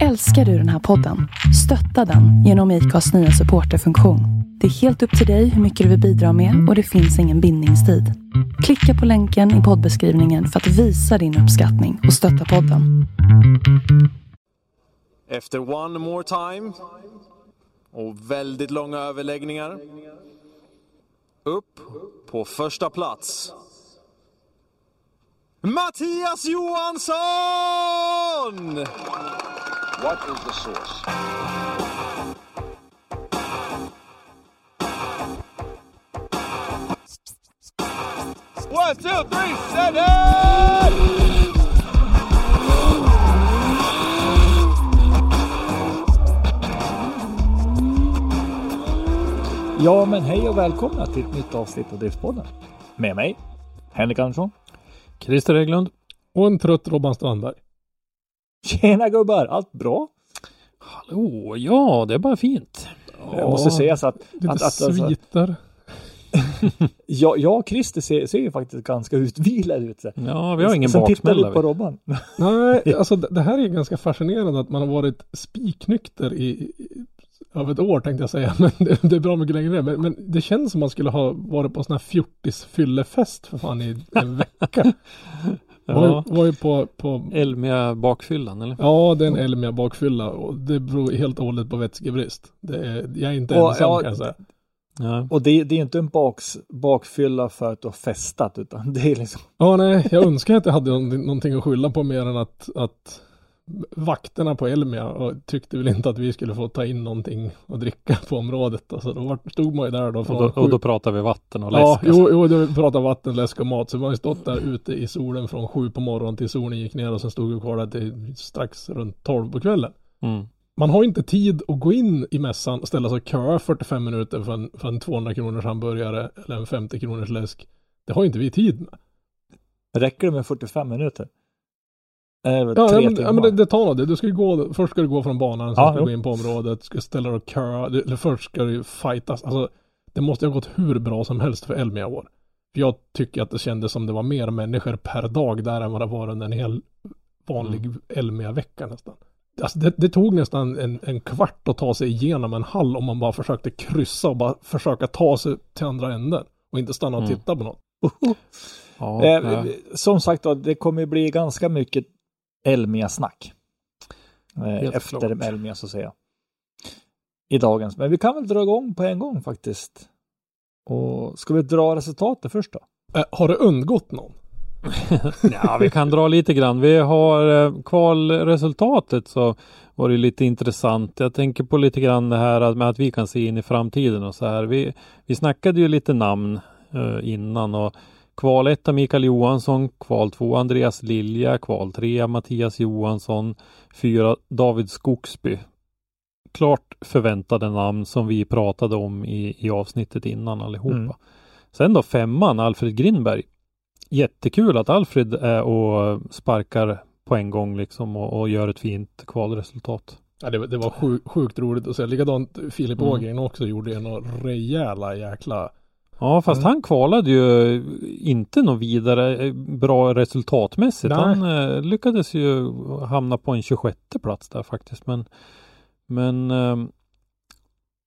Älskar du den här podden? Stötta den genom IKAs nya supporterfunktion. Det är helt upp till dig hur mycket du vill bidra med och det finns ingen bindningstid. Klicka på länken i poddbeskrivningen för att visa din uppskattning och stötta podden. Efter one more time och väldigt långa överläggningar. Upp på första plats. Mattias Johansson! What is the source? One, two, three, set it! Ja, men hej och välkomna till ett nytt avsnitt av Driftpodden. Med mig, Henrik Andersson. Christer Hägglund. Och en trött Robban Strandberg. Tjena gubbar, allt bra? Hallå, ja det är bara fint. Jag måste säga så att... Lite att, att alltså, sviter. jag, jag och Christer ser, ser ju faktiskt ganska utvilade ut. Så. Ja, vi har ingen Sen tittar baksmälla. du på. Robban. Nej, alltså det det här är ganska fascinerande att man har varit spiknykter i, i av ett år tänkte jag säga, men det, det är bra mycket längre. Men, men det känns som man skulle ha varit på sån här fjortisfyllefest för fan i en vecka. Var, Ja, var ju på, på Elmia bakfyllan eller? Ja, det är en Elmia bakfylla och det beror helt och hållet på vätskebrist. Det är, jag är inte Och, ensam ja, kan jag säga. Ja. Och det, det är inte en baks, bakfylla för att du har festat, utan det är liksom... Ja, nej, jag önskar att jag hade någonting, någonting att skylla på mer än att, att vakterna på Elmia och tyckte väl inte att vi skulle få ta in någonting och dricka på området. Alltså, då var, stod man ju där då Och, då, och då pratar vi vatten och Ja, läsk. jo, jo, då pratar vatten, läsk och mat. Så man har ju stått där ute i solen från sju på morgonen till solen gick ner och sen stod vi kvar där till strax runt tolv på kvällen. Mm. Man har ju inte tid att gå in i mässan och ställa sig och köa 45 minuter för en, för en 200 kronors hamburgare eller en 50 kronors läsk. Det har ju inte vi tid med. Räcker det med 45 minuter? Äh, Ja, tre men, timmar. ja, men det, det tar nog det. Du ska ju gå, först ska du gå från banan, sen Ja, ska du gå in på området, du ska ställa dig och. Du, eller först ska du fightas. Alltså, det måste ha gått hur bra som helst för Elmia år. För jag tycker att det kändes som det var mer människor per dag där än vad det var under en hel vanlig Elmia-vecka nästan. Alltså det, det tog nästan en, en kvart att ta sig igenom en hall om man bara försökte kryssa och bara försöka ta sig till andra änden. Och inte stanna och Mm. titta på något. Ja, Eh, ja. Som sagt då, det kommer bli ganska mycket Elmia-snack. Eh, Helt efter klart. Elmia så att säga. I dagens. Men vi kan väl dra igång på en gång faktiskt. Och ska vi dra resultatet först då? Eh, har det undgått någon? ja, vi kan dra lite grann. Vi har eh, kvalresultatet så var det lite intressant. Jag tänker på lite grann det här med att vi kan se in i framtiden och så här. Vi, vi snackade ju lite namn eh, innan och kval 1 Mikael Johansson, kval 2 Andreas Lilja, kval 3 Mattias Johansson, 4 David Skogsby. Klart förväntade namn som vi pratade om i, i avsnittet innan allihopa. Mm. Sen då femman Alfred Grindberg jättekul att Alfred är och sparkar på en gång liksom och, och gör ett fint kvalresultat. Ja, det, var- det var sjukt, sjukt roligt att se. Likadant Filip Mm. Ågren också gjorde en rejäla jäkla... Ja, fast Mm. han kvalade ju inte något vidare eh, bra resultatmässigt. Nej. Han eh, lyckades ju hamna på en 26 plats där faktiskt. Men, men eh,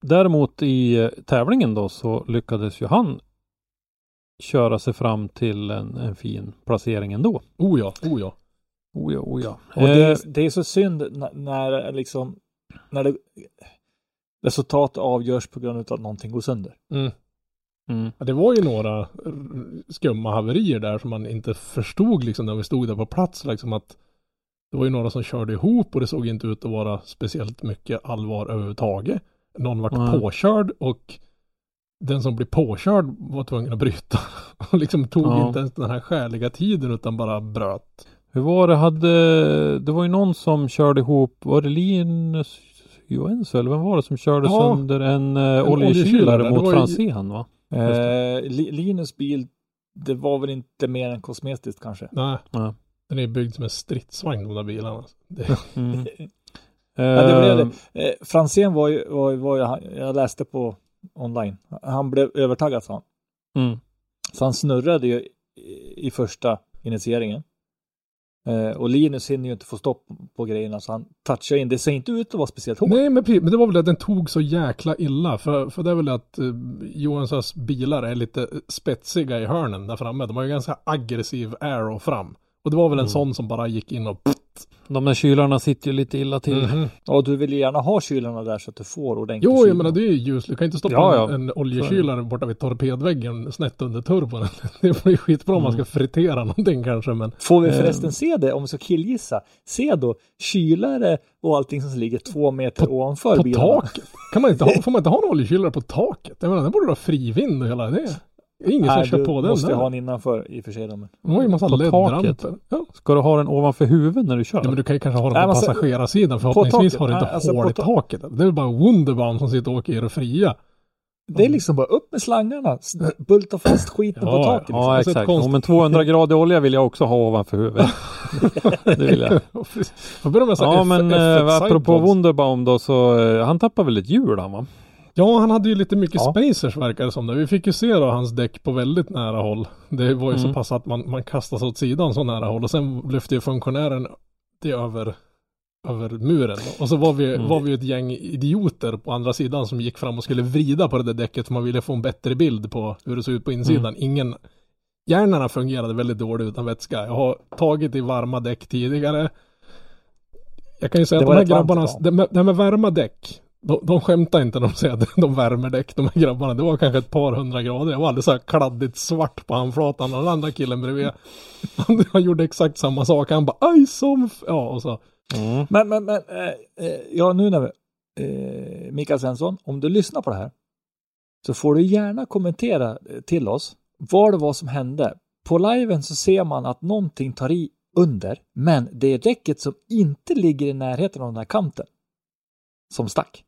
däremot i eh, tävlingen då så lyckades ju han köra sig fram till en, en fin placering ändå. Oh ja, oh ja. Oh ja, oh ja. Och det, Eh, är, det är så synd när, när liksom när det, resultat avgörs på grund av att någonting går sönder. Mm. Mm. Det var ju några r- skumma haverier där som man inte förstod liksom när vi stod där på plats liksom att det var ju några som körde ihop och det såg inte ut att vara speciellt mycket allvar överhuvudtaget. Någon vart Nej. påkörd och den som blev påkörd var tvungen att bryta. Och liksom tog Ja. inte ens den här skäliga tiden utan bara bröt. Hur var det? Hade, det var ju någon som körde ihop, var det Linus Johansson eller vem var det som körde Ja, sönder en, uh, oljekylare. oljekylare mot Franzén va? Eh, Li- Linus bil, det var väl inte mer än kosmetiskt kanske. Nej, Ja. den är byggd som en stridsvagn de där bilarna. Det, Mm. Ja, det blev Eh, det. Eh, Franzén var ju, var, ju- var ju, han- jag läste på online, han blev övertaggad sa han. Mm. Så han snurrade ju i, i första initieringen. Eh, och Linus hinner ju inte få stopp på grejerna så han touchar in. Det ser inte ut att vara speciellt hårt. Nej, men, men det var väl att den tog så jäkla illa. För, för det är väl att eh, Johanssons bilar är lite spetsiga i hörnen där framme. De har ju ganska aggressiv aero fram. Och det var väl en sån som bara gick in och De där kylarna sitter ju lite illa till. Mhm. Ja, du vill ju gärna ha kylarna där så att du får ordentligt Jo, jag menar det är ju ljus. Du kan inte stoppa Ja, en, ja. en oljekylare borta vid torpedväggen snett under turbon. Det blir skitbra om man Mm. ska fritera någonting kanske, men Får vi Eh. förresten se det, om vi ska killgissa, se då kylare och allting som ligger två meter ovanför på bilarna. taket. Kan man inte ha, får man inte ha en oljekylare på taket? Jag menar, den borde vara frivind och hela det. Det är ingen som Nej, kör du på den måste där. ha en innanför i och för sig. De har ju massa LED-ramper. Ja. Ska du ha den ovanför huvudet när du kör? ja, men du kan ju kanske ha den på men så- passagerarsidan. Förhoppningsvis har du inte Nej, alltså hål i ta- taket. Det är bara Wunderbaum som sitter och åker i det fria. Det är liksom bara upp med slangarna, bulta fast skiten Ja, på taket. Liksom. Ja, Alltså exakt. konst- Ja, men 200 grader olja vill jag också ha ovanför huvudet. det vill jag. Ja, men F1 eh, apropå. Wunderbaum då så, eh, han tappar väl ett hjul han va? Ja, han hade ju lite mycket Ja. spacers verkar det som. Det. Vi fick ju se då hans däck på väldigt nära håll. Det var ju så Mm. pass att man, man kastas åt sidan så nära håll och sen lyfte ju funktionären det över, över muren. Och så var vi, Mm. var vi ett gäng idioter på andra sidan som gick fram och skulle vrida på det där däcket för man ville få en bättre bild på hur det såg ut på insidan. Mm. Ingen Hjärnorna fungerade väldigt dåligt utan vätska. Jag har tagit i varma däck tidigare. Jag kan ju säga Det att de här grabbarna, det med, det med varma däck, de, de skämtar inte när de säger att de värmer däck, de här grabbarna. Det var kanske ett par hundra grader. Jag var alldeles så här kladdigt svart på handflatan och den andra killen bredvid. Han, han gjorde exakt samma sak. Han bara aj som f-" Ja, och så. Mm. Men, men, men eh, eh, ja, nu när vi, eh, Mikael Svensson, om du lyssnar på det här så får du gärna kommentera eh, till oss vad det var som hände. På liven så ser man att någonting tar i under, men det är däcket som inte ligger i närheten av den här kanten som stack.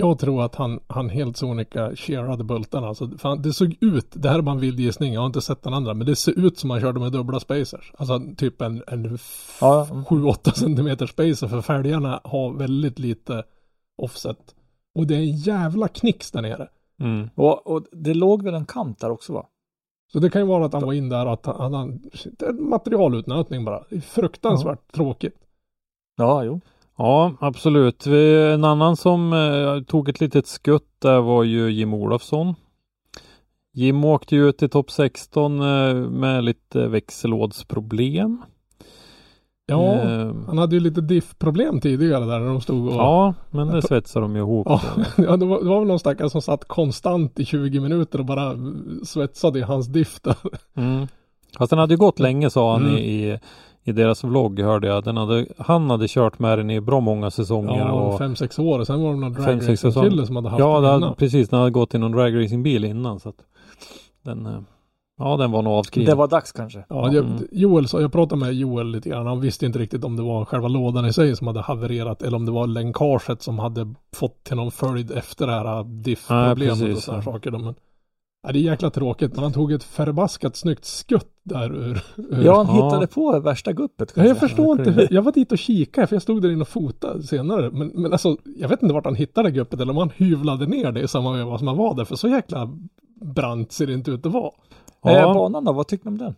Jag tror att han, han helt sonika shearade bultarna. Alltså, fan, det såg ut, det här är bara en vild gissning, jag har inte sett den andra, men det ser ut som han körde med dubbla spacers. Alltså typ en, en Ja. 7-8 centimeter spacer för fälgarna har väldigt lite offset. Och det är en jävla knix där nere. Mm. Och, och det låg väl en kant där också va? Så det kan ju vara att han var in där och att han, han det är materialutnötning bara. Det är fruktansvärt tråkigt. Ja, jo. Ja, absolut. En annan som eh, tog ett litet skutt där var ju Jim Olofsson. Jim åkte ju ut till topp 16 eh, med lite växellådsproblem. Ja, Eh, han hade ju lite diff-problem tidigare där när de stod och... ja, men det svetsar de ju ihop. Ja, ja det, var, det var väl någon stackare som satt konstant i 20 minuter och bara svetsade i hans diff där. Mm. Fast den hade ju gått länge sa han Mm. i, i, i deras vlogg hörde jag. Den hade, han hade kört med den i bra många säsonger. Ja, och, fem, sex år och sen var det någon dragracing-kille som hade haft ja, den hade, innan. precis. Den hade gått i någon dragracingbil innan. Så att den, eh, ja, den var nog avskriven. Det var dags kanske. Ja, jag, Mm. Joel, så jag pratade med Joel lite grann. Han visste inte riktigt om det var själva lådan i sig som hade havererat eller om det var länkaget som hade fått till någon följd efter det här diff-problemet och sådana ja. saker. Men, ja, det är jäkla tråkigt, men han tog ett förbaskat snyggt skutt där ur. ur. Ja, han Ja. hittade på värsta guppet. Ja, jag förstår inte. hur- Jag var dit och kikade för jag stod där inne och fotade senare. Men, men alltså, jag vet inte vart han hittade guppet eller om han hyvlade ner det i samma veva som han var där. För så jäkla brant ser det inte ut att vara. Eh, Ja. banan då, vad tyckte ni om den?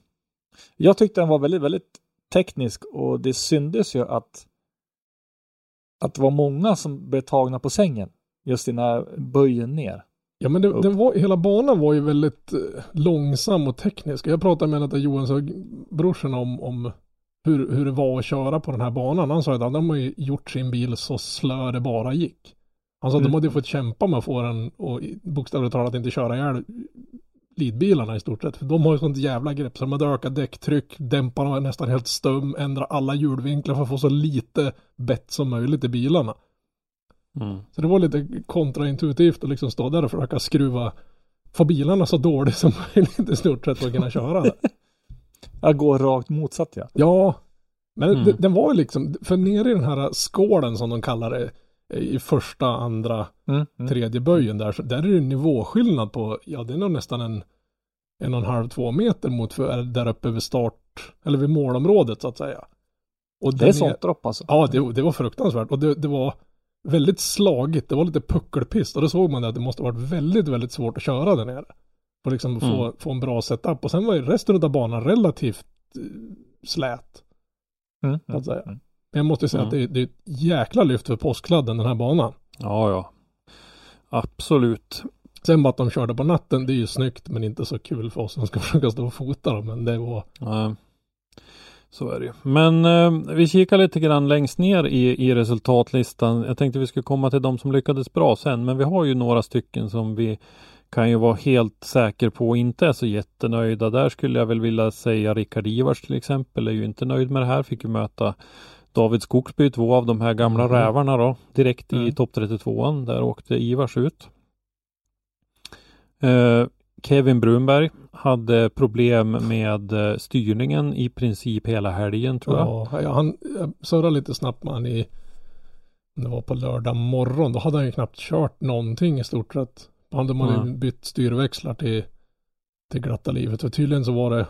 Jag tyckte den var väldigt, väldigt teknisk och det syndes ju att att det var många som blev tagna på sängen just i den här böjen ner. Ja men det, den var, hela banan var ju väldigt eh, långsam och teknisk. Jag pratade med en av Johans brorsan om, om hur, hur det var att köra på den här banan. Han sa att de har ju gjort sin bil så slö det bara gick. Han sa att Mm. de hade fått kämpa med att få den och bokstavligt talat inte köra ihjäl lidbilarna i stort sett. För de har ju sånt jävla grepp så de hade ökat däcktryck, dämparna var nästan helt stum, ändra alla hjulvinklar för att få så lite bett som möjligt i bilarna. Mm. Så det var lite kontraintuitivt att liksom stå där och försöka skruva, få bilarna så dåligt som möjligt i stort sett för att kunna köra det. Jag går rakt motsatt ja. Ja, men Mm. det, den var ju liksom, för nere i den här skålen som de kallar det, i första, andra, Mm. Mm. tredje böjen där, så där är det nivåskillnad på, ja det är nog nästan en, en och en halv, två meter mot för, där uppe vid start, eller vid målområdet så att säga. Och Det är sånt dropp alltså. Ja, det, det var fruktansvärt och det, det var väldigt slagigt. Det var lite puckelpist och då såg man att det måste varit väldigt, väldigt svårt att köra där nere. För liksom få, Mm. få en bra setup och sen var ju resten av banan relativt eh, slät. Mm. Att säga. Mm. Men jag måste säga Mm. att det är, det är ett jäkla lyft för påskladden den här banan. Ja, ja. Absolut. Sen bara att de körde på natten, det är ju snyggt men inte så kul för oss som ska försöka stå och fota dem. Men det var, Nej. Så är det. Men eh, vi kikar lite grann längst ner i, i resultatlistan. Jag tänkte vi skulle komma till de som lyckades bra sen. Men vi har ju några stycken som vi kan ju vara helt säker på inte är så jättenöjda. Där skulle jag väl vilja säga Rickard Ivars till exempel är ju inte nöjd med det här. Fick ju möta David Skogsby, två av de här gamla Mhm. rävarna då. Direkt i Mm. topp 32an. Där åkte Ivars ut. Eh, Kevin Brunberg hade problem med eh, styrningen i princip hela helgen tror jag. ja, ja, han jag surrade lite snabbt med han i, det var på lördag morgon, då hade han ju knappt kört någonting i stort sett. Han hade man ju Mm. bytt styrväxlar till, till glatta livet. För tydligen så var det,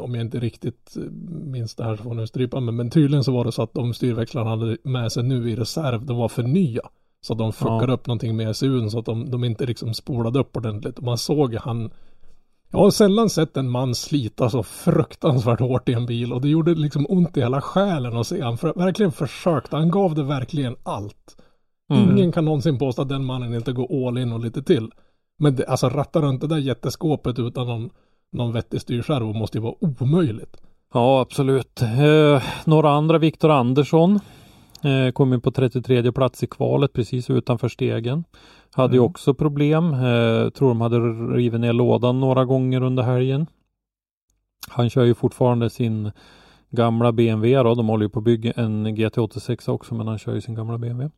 om jag inte riktigt eh, minns det här så får ni strypa mig, men tydligen så var det så att de styrväxlarna hade med sig nu i reserv, de var för nya. Så att de fuckade Ja. upp någonting med SUn så att de, de inte liksom spolade upp ordentligt. Och man såg han jag har sällan sett en man slita så fruktansvärt hårt i en bil och det gjorde liksom ont i hela själen att se han för, verkligen försökte. Han gav det verkligen allt. Mm. Ingen kan någonsin påstå att den mannen inte går all in och lite till. Men det, alltså rattar runt det där jätteskåpet utan någon, någon vettig styrskärva måste ju vara omöjligt. Ja, absolut. Eh, några andra, Viktor Andersson, eh, kom in på 33 plats i kvalet precis utanför stegen. Hade ju Mm. också problem. Eh, tror de hade rivit ner lådan några gånger under helgen. Han kör ju fortfarande sin gamla BMW då. De håller ju på att bygga en GT86 också, men han kör ju sin gamla BMW.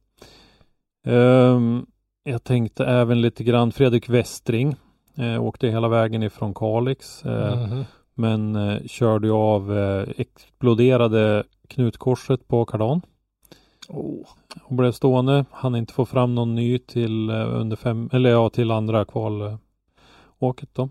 Ehm, jag tänkte även lite grann Fredrik Westring. Eh, åkte hela vägen ifrån Kalix. Eh, Mhm. men eh, körde ju av eh, exploderade knutkorset på kardan Oh. Och blev stående. Han inte få fram någon ny till eh, under fem eller ja till andra kvalåket då.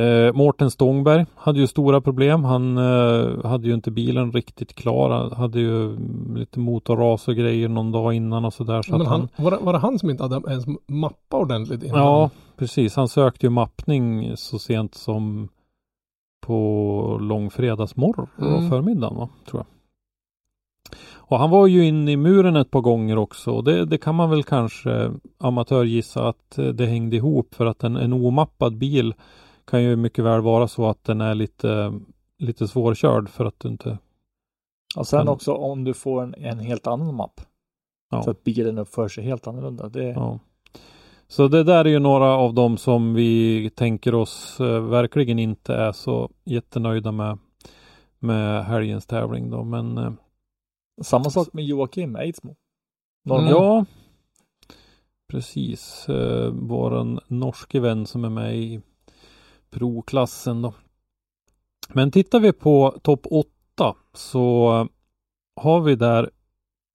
Eh, Mårten Stångberg hade ju stora problem. Han eh, hade ju inte bilen riktigt klar. Han hade ju mm, lite motorras och grejer någon dag innan och sådär. Så Men han, han, var, det, var det han som inte hade ens mappa ordentligt innan? Ja, precis. Han sökte ju mappning så sent som på långfredagsmorgon Mm. förmiddagen, va? tror jag. Och han var ju inne i muren ett par gånger också. Och Det, det kan man väl kanske amatörgissa att eh, det hängde ihop för att en, en omappad bil kan ju mycket väl vara så att den är lite, lite svårkörd för att du inte... Och sen Kan- också om du får en, en helt annan mapp. Ja. Så att bilen uppför sig helt annorlunda. Det, Ja. Så det där är ju några av dem som vi tänker oss eh, verkligen inte är så jättenöjda med med helgens tävling då. Men eh, Samma sak med Joakim Eidsmo. Mm. Norrman. ja, precis. Eh, våran norske vän som är med i proklassen då. Men tittar vi på topp 8 så har vi där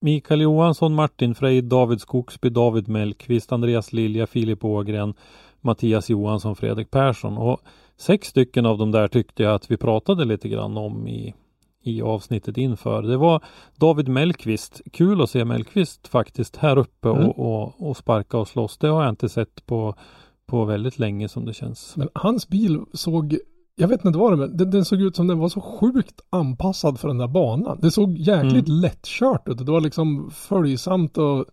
Mikael Johansson, Martin Freid, David Skogsby, David Mellqvist, Andreas Lilja, Filip Ågren, Mattias Johansson, Fredrik Persson. Och sex stycken av dem där tyckte jag att vi pratade lite grann om i, i avsnittet inför. Det var David Mellqvist. Kul att se Mellqvist faktiskt här uppe Mm. och, och, och sparka och slåss. Det har jag inte sett på, på väldigt länge som det känns. Men hans bil såg, jag vet inte vad det var, men den, den såg ut som den var så sjukt anpassad för den där banan. Det såg jäkligt lättkört ut. Det var liksom följsamt och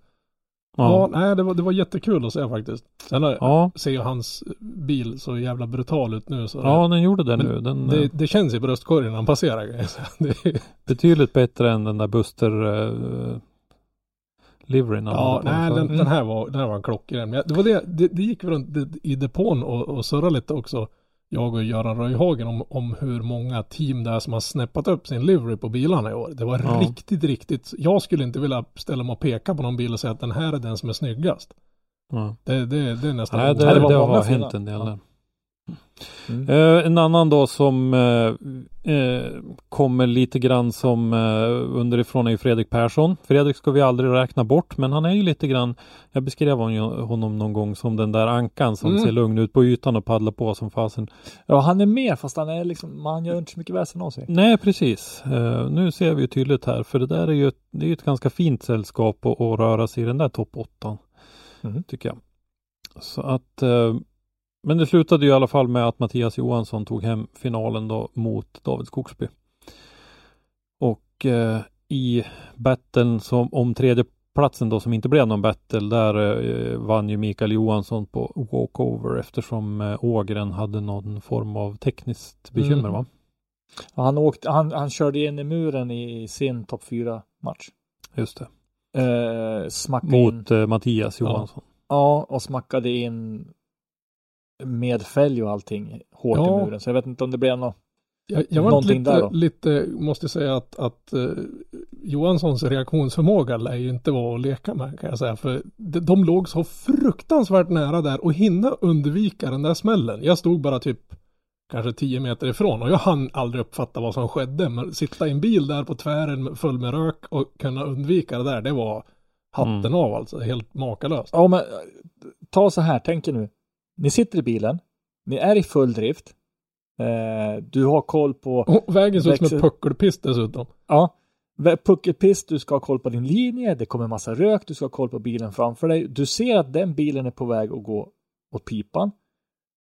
ja, nej det var, det var jättekul att se faktiskt. Sen ja, ser ju hans bil så jävla brutal ut nu så ja den gjorde det nu. Den, det, eh, det känns i bröstkorgen när han passerar. Det är- Betydligt bättre än den där Buster uh, liveryn Ja, nej den, den här var, den här var en klockren. Det var det, det, det gick runt i depån och, och surrade lite också. Jag och Göran Röjhagen om, om hur många team det är som har snäppat upp sin livery på bilarna i år. Det var Ja. riktigt, riktigt. Jag skulle inte vilja ställa mig och peka på någon bil och säga att den här är den som är snyggast. Ja. Det, det, det är nästan Nej, det, det det, var många har hänt en del där. Mm. Eh, en annan då som eh, eh, kommer lite grann som eh, underifrån är ju Fredrik Persson. Fredrik ska vi aldrig räkna bort, men han är ju lite grann, jag beskrev hon- honom någon gång som den där ankan som Mm. ser lugn ut på ytan och paddlar på som fasen. Ja, han är med fast han är liksom, man gör inte så mycket väsen av sig. Nej, precis. Eh, nu ser vi ju tydligt här, för det där är ju ett, det är ett ganska fint sällskap att, att röra sig i den där topp åttan, Mhm. tycker jag. Så att, eh, men det slutade ju i alla fall med att Mattias Johansson tog hem finalen då mot David Skogsby. Och eh, i battlen som om tredje platsen då som inte blev någon battle där eh, vann ju Mikael Johansson på walkover eftersom eh, Ågren hade någon form av tekniskt bekymmer Mm. va? Han, åkte, han, han körde in i muren i sin topp 4 match. Just det. Eh, smackade in. Mot eh, Mattias Ja. Johansson. Ja, och smackade in med fälg och allting hårt Ja. i muren. Så jag vet inte om det blev något. Jag, jag var lite, där då? lite, måste säga att, att eh, Johanssons reaktionsförmåga lär ju inte vara att leka med kan jag säga. För de, de låg så fruktansvärt nära där och hinna undvika den där smällen. Jag stod bara typ kanske 10 meter ifrån och jag hann aldrig uppfatta vad som skedde. Men sitta i en bil där på tvären full med rök och kunna undvika det där, det var hatten Mm. av alltså. Helt makalöst. Ja, men eh, ta så här, tänk er nu. Ni sitter i bilen. Ni är i full drift. Eh, du har koll på, Och vägen såg ut som ett puckelpist dessutom. ja, puckelpist, du ska ha koll på din linje, det kommer massa rök, du ska ha koll på bilen framför dig. Du ser att den bilen är på väg att gå åt pipan.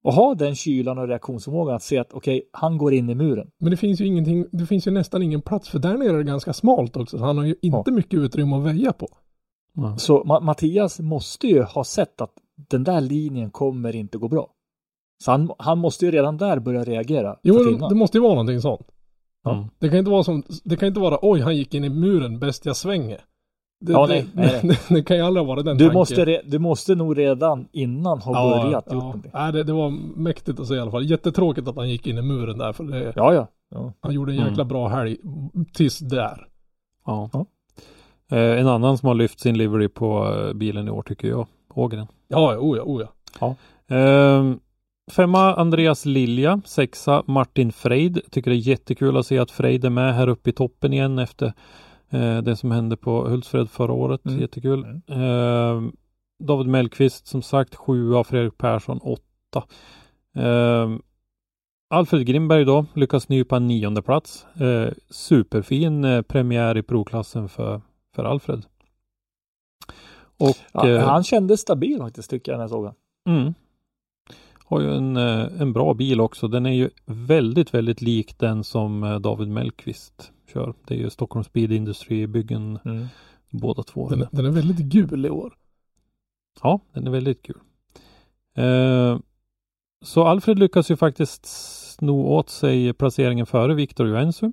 Och ha den kylan och reaktionsförmågan att se att okej, han går in i muren. Men det finns ju ingenting, det finns ju nästan ingen plats för där nere är det ganska smalt också. Så han har ju inte mycket utrymme att väja på. Ja. Så Ma- Mattias måste ju ha sett att den där linjen kommer inte gå bra. Så han, han måste ju redan där börja reagera. Jo, det måste ju vara någonting sånt. Mm. Det kan inte vara som, det kan inte vara oj, han gick in i muren, bäst jag svänger. Det, Ja, det, nej, nej, det, det kan ju aldrig vara den Du tanken. måste, re, du måste nog redan innan ha börjat gjort någonting. Nej, det, det var mäktigt att se i alla fall. Jättetråkigt att han gick in i muren där, för det, Ja, ja. ja. han gjorde en Mm. jäkla bra helg tills där. Ja. Ja. Eh, en annan som har lyft sin livery på eh, bilen i år tycker jag, Ågren. Ja, oh ja, oh ja. Ehm, femma Andreas Lilja, sexa Martin Freid. Tycker det är jättekul att se att Freid är med här uppe i toppen igen efter eh, det som hände på Hultsfred förra året. Mm. Jättekul. Ehm, David Mellqvist som sagt sjua, Fredrik Persson åtta. Ehm, Alfred Grimberg då lyckas nypa en nionde plats. Eh, superfin eh, premiär i provklassen för, för Alfred. Och Ja, eh, han kändes stabil faktiskt tycker jag när jag såg honom. Mm. Har ju en, eh, en bra bil också. Den är ju väldigt, väldigt lik den som eh, David Mellqvist kör. Det är ju Stockholm Speed Industry byggen båda två. Den, den är väldigt gul i år. Ja, den är väldigt kul. Eh, så Alfred lyckas ju faktiskt sno åt sig placeringen före Victor Joensuu.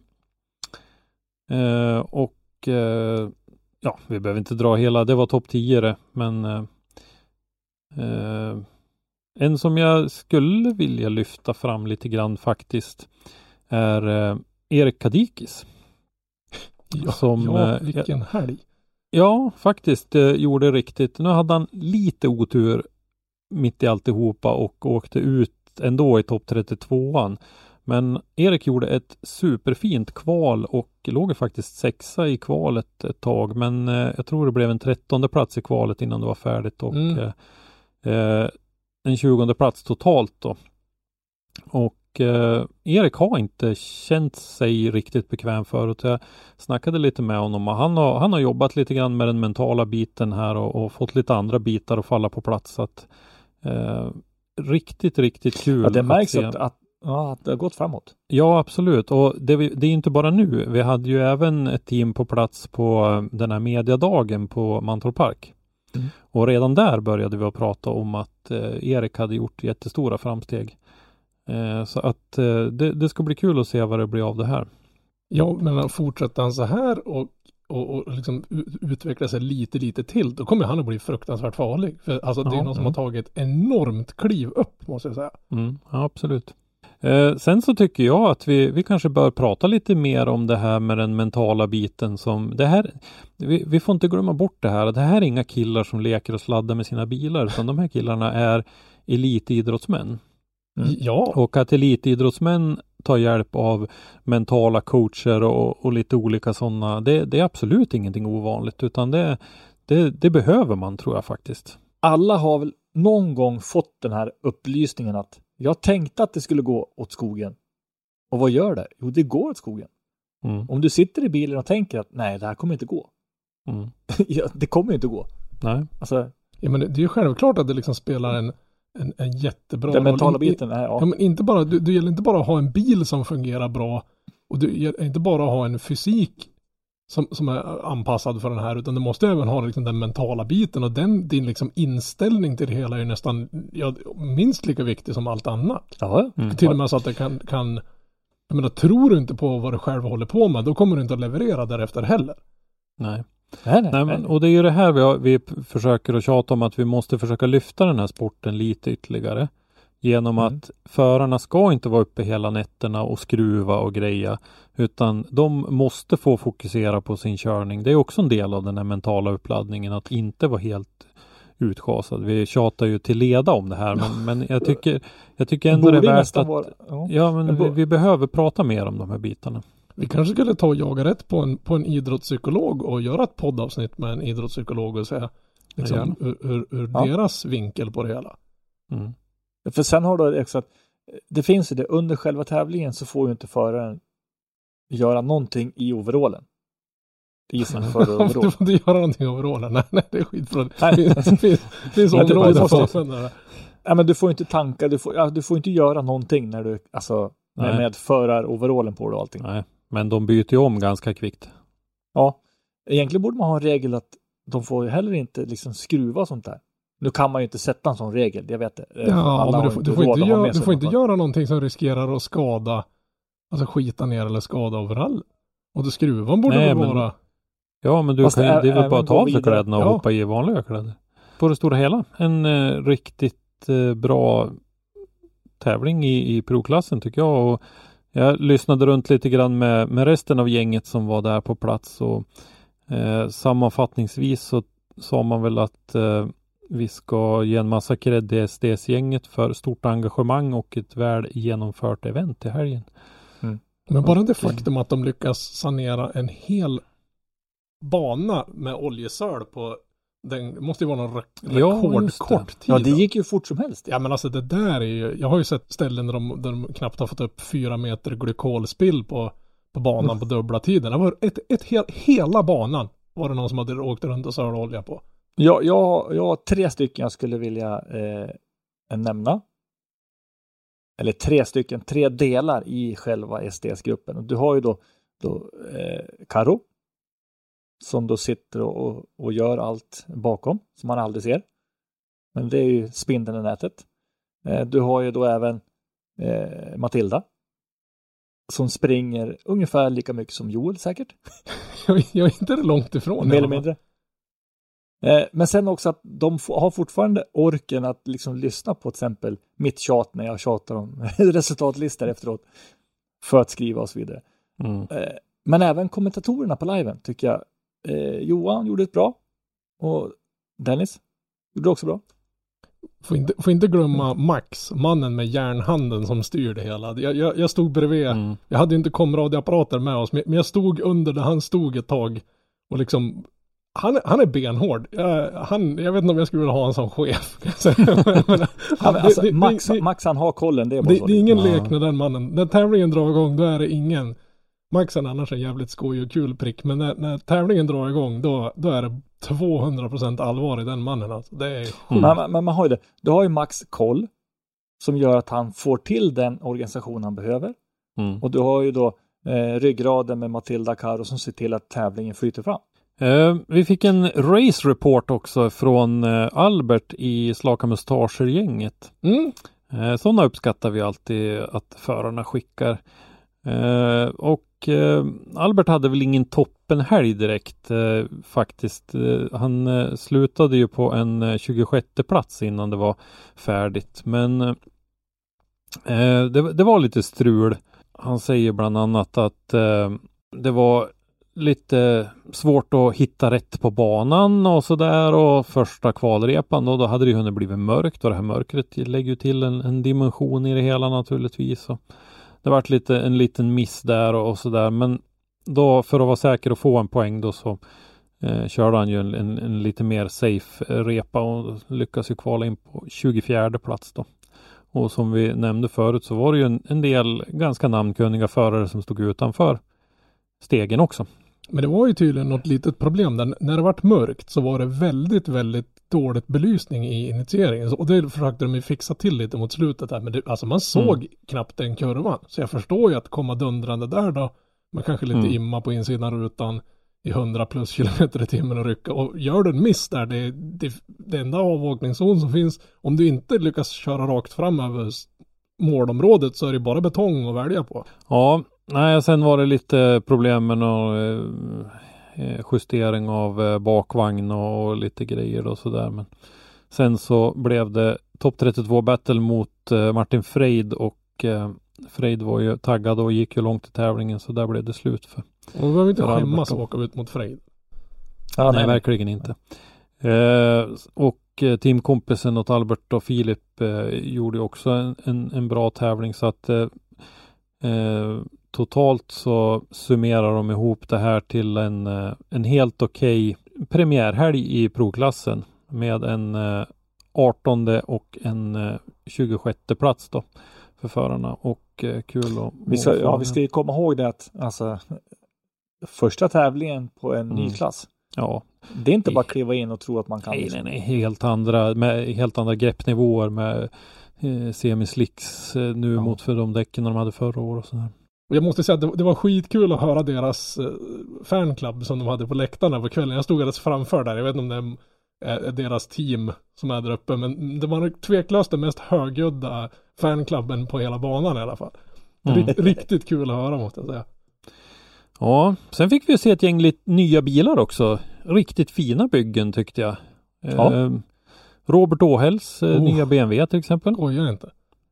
Eh, och eh, ja, vi behöver inte dra hela, det var topp 10 det, men eh, eh, en som jag skulle vilja lyfta fram lite grann faktiskt är eh, Erik Kadikis. Ja, Som, ja eh, vilken helg. Ja, faktiskt eh, gjorde riktigt. Nu hade han lite otur mitt i alltihopa och åkte ut ändå i topp 32an. Men Erik gjorde ett superfint kval och låg faktiskt sexa i kvalet ett tag. Men eh, jag tror det blev en trettonde plats i kvalet innan det var färdigt och Mm. eh, eh, en tjugonde plats totalt då. Och eh, Erik har inte känt sig riktigt bekväm förut. Jag snackade lite med honom och han har, han har jobbat lite grann med den mentala biten här och, och fått lite andra bitar att falla på plats. Så att, eh, riktigt, riktigt kul. Ja, det märks se. att, att, ja, att det har gått framåt. Ja, absolut. Och det, det är inte bara nu. Vi hade ju även ett team på plats på eh, den här mediadagen på Mantorp Park. Mm. Och redan där började vi att prata om att eh, Erik hade gjort jättestora framsteg. Eh, så att eh, det, det ska bli kul att se vad det blir av det här. Ja, men fortsätter han så här och, och, och liksom u- utveckla sig lite, lite till, då kommer han att bli fruktansvärt farlig. För alltså det är Ja, någon som mm. har tagit enormt kliv upp, måste jag säga. Mm, ja, absolut. Eh, sen så tycker jag att vi, vi kanske bör prata lite mer om det här med den mentala biten som det här. Vi, vi får inte glömma bort det här. Det här är inga killar som leker och sladdar med sina bilar, utan de här killarna är elitidrottsmän. Mm. Ja, Och att elitidrottsmän tar hjälp av mentala coacher och, och lite olika sådana, det, det är absolut ingenting ovanligt, utan det, det, det behöver man tror jag faktiskt. Alla har väl någon gång fått den här upplysningen att jag tänkte att det skulle gå åt skogen. Och vad gör det? Jo, det går åt skogen. Mm, Om du sitter i bilen och tänker att nej, det här kommer inte gå. mm. ja, det kommer inte gå. Nej. Alltså, ja men det, det är ju självklart att det liksom spelar en, en, en jättebra den mentala roll. Biten är, ja. Ja, men inte bara, du, det gäller inte bara att ha en bil som fungerar bra Och det är inte bara att ha en fysik som, som är anpassad för den här utan du måste även ha liksom den mentala biten och den, din liksom inställning till det hela är nästan ja, minst lika viktig som allt annat. Ja, Mm. Till och med så att det kan, kan jag menar, tror du inte på vad du själv håller på med, då kommer du inte att leverera därefter heller. Nej. nej, nej. Nej, men, och det är ju det här vi, har, vi försöker att tjata om att vi måste försöka lyfta den här sporten lite ytterligare. Genom Mm. att förarna ska inte vara uppe hela nätterna och skruva och greja. Utan de måste få fokusera på sin körning. Det är också en del av den här mentala uppladdningen att inte vara helt utschasad. Vi tjatar ju till leda om det här men, men jag tycker, jag tycker ändå det är värt att vara- ja. Ja men vi, vi behöver prata mer om de här bitarna. Vi kanske skulle ta och jaga rätt på en, på en idrottspsykolog och göra ett poddavsnitt med en idrottspsykolog och säga liksom, ur, ur, ur Ja. deras vinkel på det hela. Mm. För sen har du också att det finns ju det, under själva tävlingen så får ju inte föraren göra någonting i overallen. I sin du föraroverall. får inte göra någonting overallen. Nej, nej, det är skitbra. Nej. Det finns, finns, områden för. Ja, men du får inte tanka, du får, ja, du får inte göra någonting när du, alltså med, Nej. med föraroverallen på dig och allting. Nej, men de byter ju om ganska kvickt. Ja, egentligen borde man ha en regel att de får ju heller inte liksom skruva och sånt där. Nu kan man ju inte sätta en sån regel, jag vet det. Eh, Ja, Alla men du får, du får inte, göra, du får inte göra någonting som riskerar att skada, alltså skita ner eller skada overall. Och det skruvan borde Nej, väl men- vara, Ja, men du Fast kan, ju- det är väl bara att ta av sig kläderna och Ja. hoppa i vanliga kläder. På det stora hela, en eh, riktigt eh, bra tävling i, i provklassen tycker jag. Och jag lyssnade runt lite grann med, med resten av gänget som var där på plats och eh, sammanfattningsvis så sa man väl att eh, vi ska ge en massa cred till SDS-gänget för stort engagemang och ett väl genomfört event i helgen. men bara det Och- faktum att de lyckas sanera en hel bana med oljesöl på den, måste ju vara någon re- Ja, rekordkort tid. Ja, det gick ju fort som helst. Ja men alltså det där är ju, jag har ju sett ställen där de, där de knappt har fått upp fyra meter glykolspill på, på banan på dubbla tiden. Det var ett, ett hel, hela banan var det någon som hade åkt runt och sölat olja på. Jag, jag, jag har tre stycken jag skulle vilja eh, nämna. Eller tre stycken, tre delar i själva SDS-gruppen. Du har ju då, då eh, Karo som då sitter och, och, gör allt bakom som man aldrig ser. Men det är ju spindeln i nätet. Eh, du har ju då även eh, Matilda som springer ungefär lika mycket som Joel säkert. Jag, är inte långt ifrån. Mer eller mindre. Eh, men sen också att de har fortfarande orken att liksom lyssna på till exempel mitt tjat när jag tjatar om resultatlistor efteråt. För att skriva och så vidare. Mm. Eh, men även kommentatorerna på liven tycker jag. Eh, Johan gjorde ett bra. Och Dennis gjorde också bra. Får inte, får inte glömma Max, mannen med järnhanden som styr det hela. Jag, jag, jag stod bredvid, Mm. jag hade inte komradioapparater med oss, men men jag stod under där han stod ett tag och liksom han, är- han är benhård. Jag, han, jag vet inte om jag skulle vilja ha en som chef. Men, Ja, han, men alltså, det, det, Max, det, Max han har kollen, det är det, är ingen Ja. lek med den mannen. När tävlingen drar igång då är det ingen Max är annars en jävligt skoj och kul prick men när, när tävlingen drar igång då, då är det 200% allvar i den mannen alltså. Det är sjukt. Mm. Men, men, man har ju det. Du har ju Max koll som gör att han får till den organisation han behöver. Mm. Och du har ju då eh, ryggraden med Matilda Karo som ser till att tävlingen flyter fram. Eh, vi fick en race report också från eh, Albert i Slaka Mustascher-gänget. Mm. Eh, sådana uppskattar vi alltid att förarna skickar. Eh, och eh, Albert hade väl ingen toppenhelg direkt eh, faktiskt. Han slutade ju på en eh, 26 plats innan det var färdigt. Men det, det var lite strul. Han säger bland annat att det var lite svårt att hitta rätt på banan och sådär och första kvalrepan då, då hade det ju hunnit blivit mörkt och det här mörkret lägger ju till en, en dimension i det hela naturligtvis. Och det vart lite en liten miss där och, och sådär men då för att vara säker och få en poäng då så eh, körde han ju en, en, en lite mer safe eh, repa och lyckas ju kvala in på 24 plats då. Och som vi nämnde förut så var det ju en, en del ganska namnkunniga förare som stod utanför stegen också. Men det var ju tydligen något litet problem där. När det vart mörkt så var det väldigt, väldigt dåligt belysning i initieringen. Och det försökte de ju fixa till lite mot slutet där. Men det, alltså man såg knappt den kurvan. Så jag förstår ju att komma dundrande där då. Man kanske lite Mm. imma på insidan rutan i 100 plus kilometer i timmen och rycka. Och gör du en miss där, det, det, det enda avåkningszon som finns. Om du inte lyckas köra rakt fram över målområdet så är det bara betong att välja på. Ja, nej, sen var det lite problem med någon eh, justering av eh, bakvagn och, och lite grejer och sådär. Men sen så blev det topp 32 battle mot eh, Martin Freid och eh, Freid var ju taggad och gick ju långt i tävlingen så där blev det slut för. Och vi behöver inte skämmas då. och åka ut mot Frejd. Ja, nej, verkligen inte. Eh, och eh, teamkompisen åt Albert och Filip eh, gjorde också en, en, en bra tävling så att eh, eh, totalt så summerar de ihop det här till en, eh, en helt okej premiärhelg i provklassen med en eh, 18 och en eh, 26 plats då för förarna och eh, kul att Vi ska, ja, vi ska ju komma ihåg det att alltså, första tävlingen på en ny Mm. klass. ja, Det är inte bara kliva in och tro att man kan. Nej, liksom- nej, nej. Helt andra, med helt andra greppnivåer med eh, semislicks eh, nu Ja. mot för de däcken de hade förra året och sådär. Och jag måste säga att det, det var skitkul att höra deras eh, fanclub som de hade på läktarna på kvällen. Jag stod alldeles framför där. Jag vet inte om det är, är deras team som är där uppe. Men det var tveklöst den mest högljudda fanklubben på hela banan i alla fall. Mm. Rikt, riktigt kul att höra måste jag säga. Ja, sen fick vi se ett gäng lite nya bilar också. Riktigt fina byggen tyckte jag. Ja. Eh, Robert Åhälls eh, Oh. nya BMW till exempel. Skojar inte.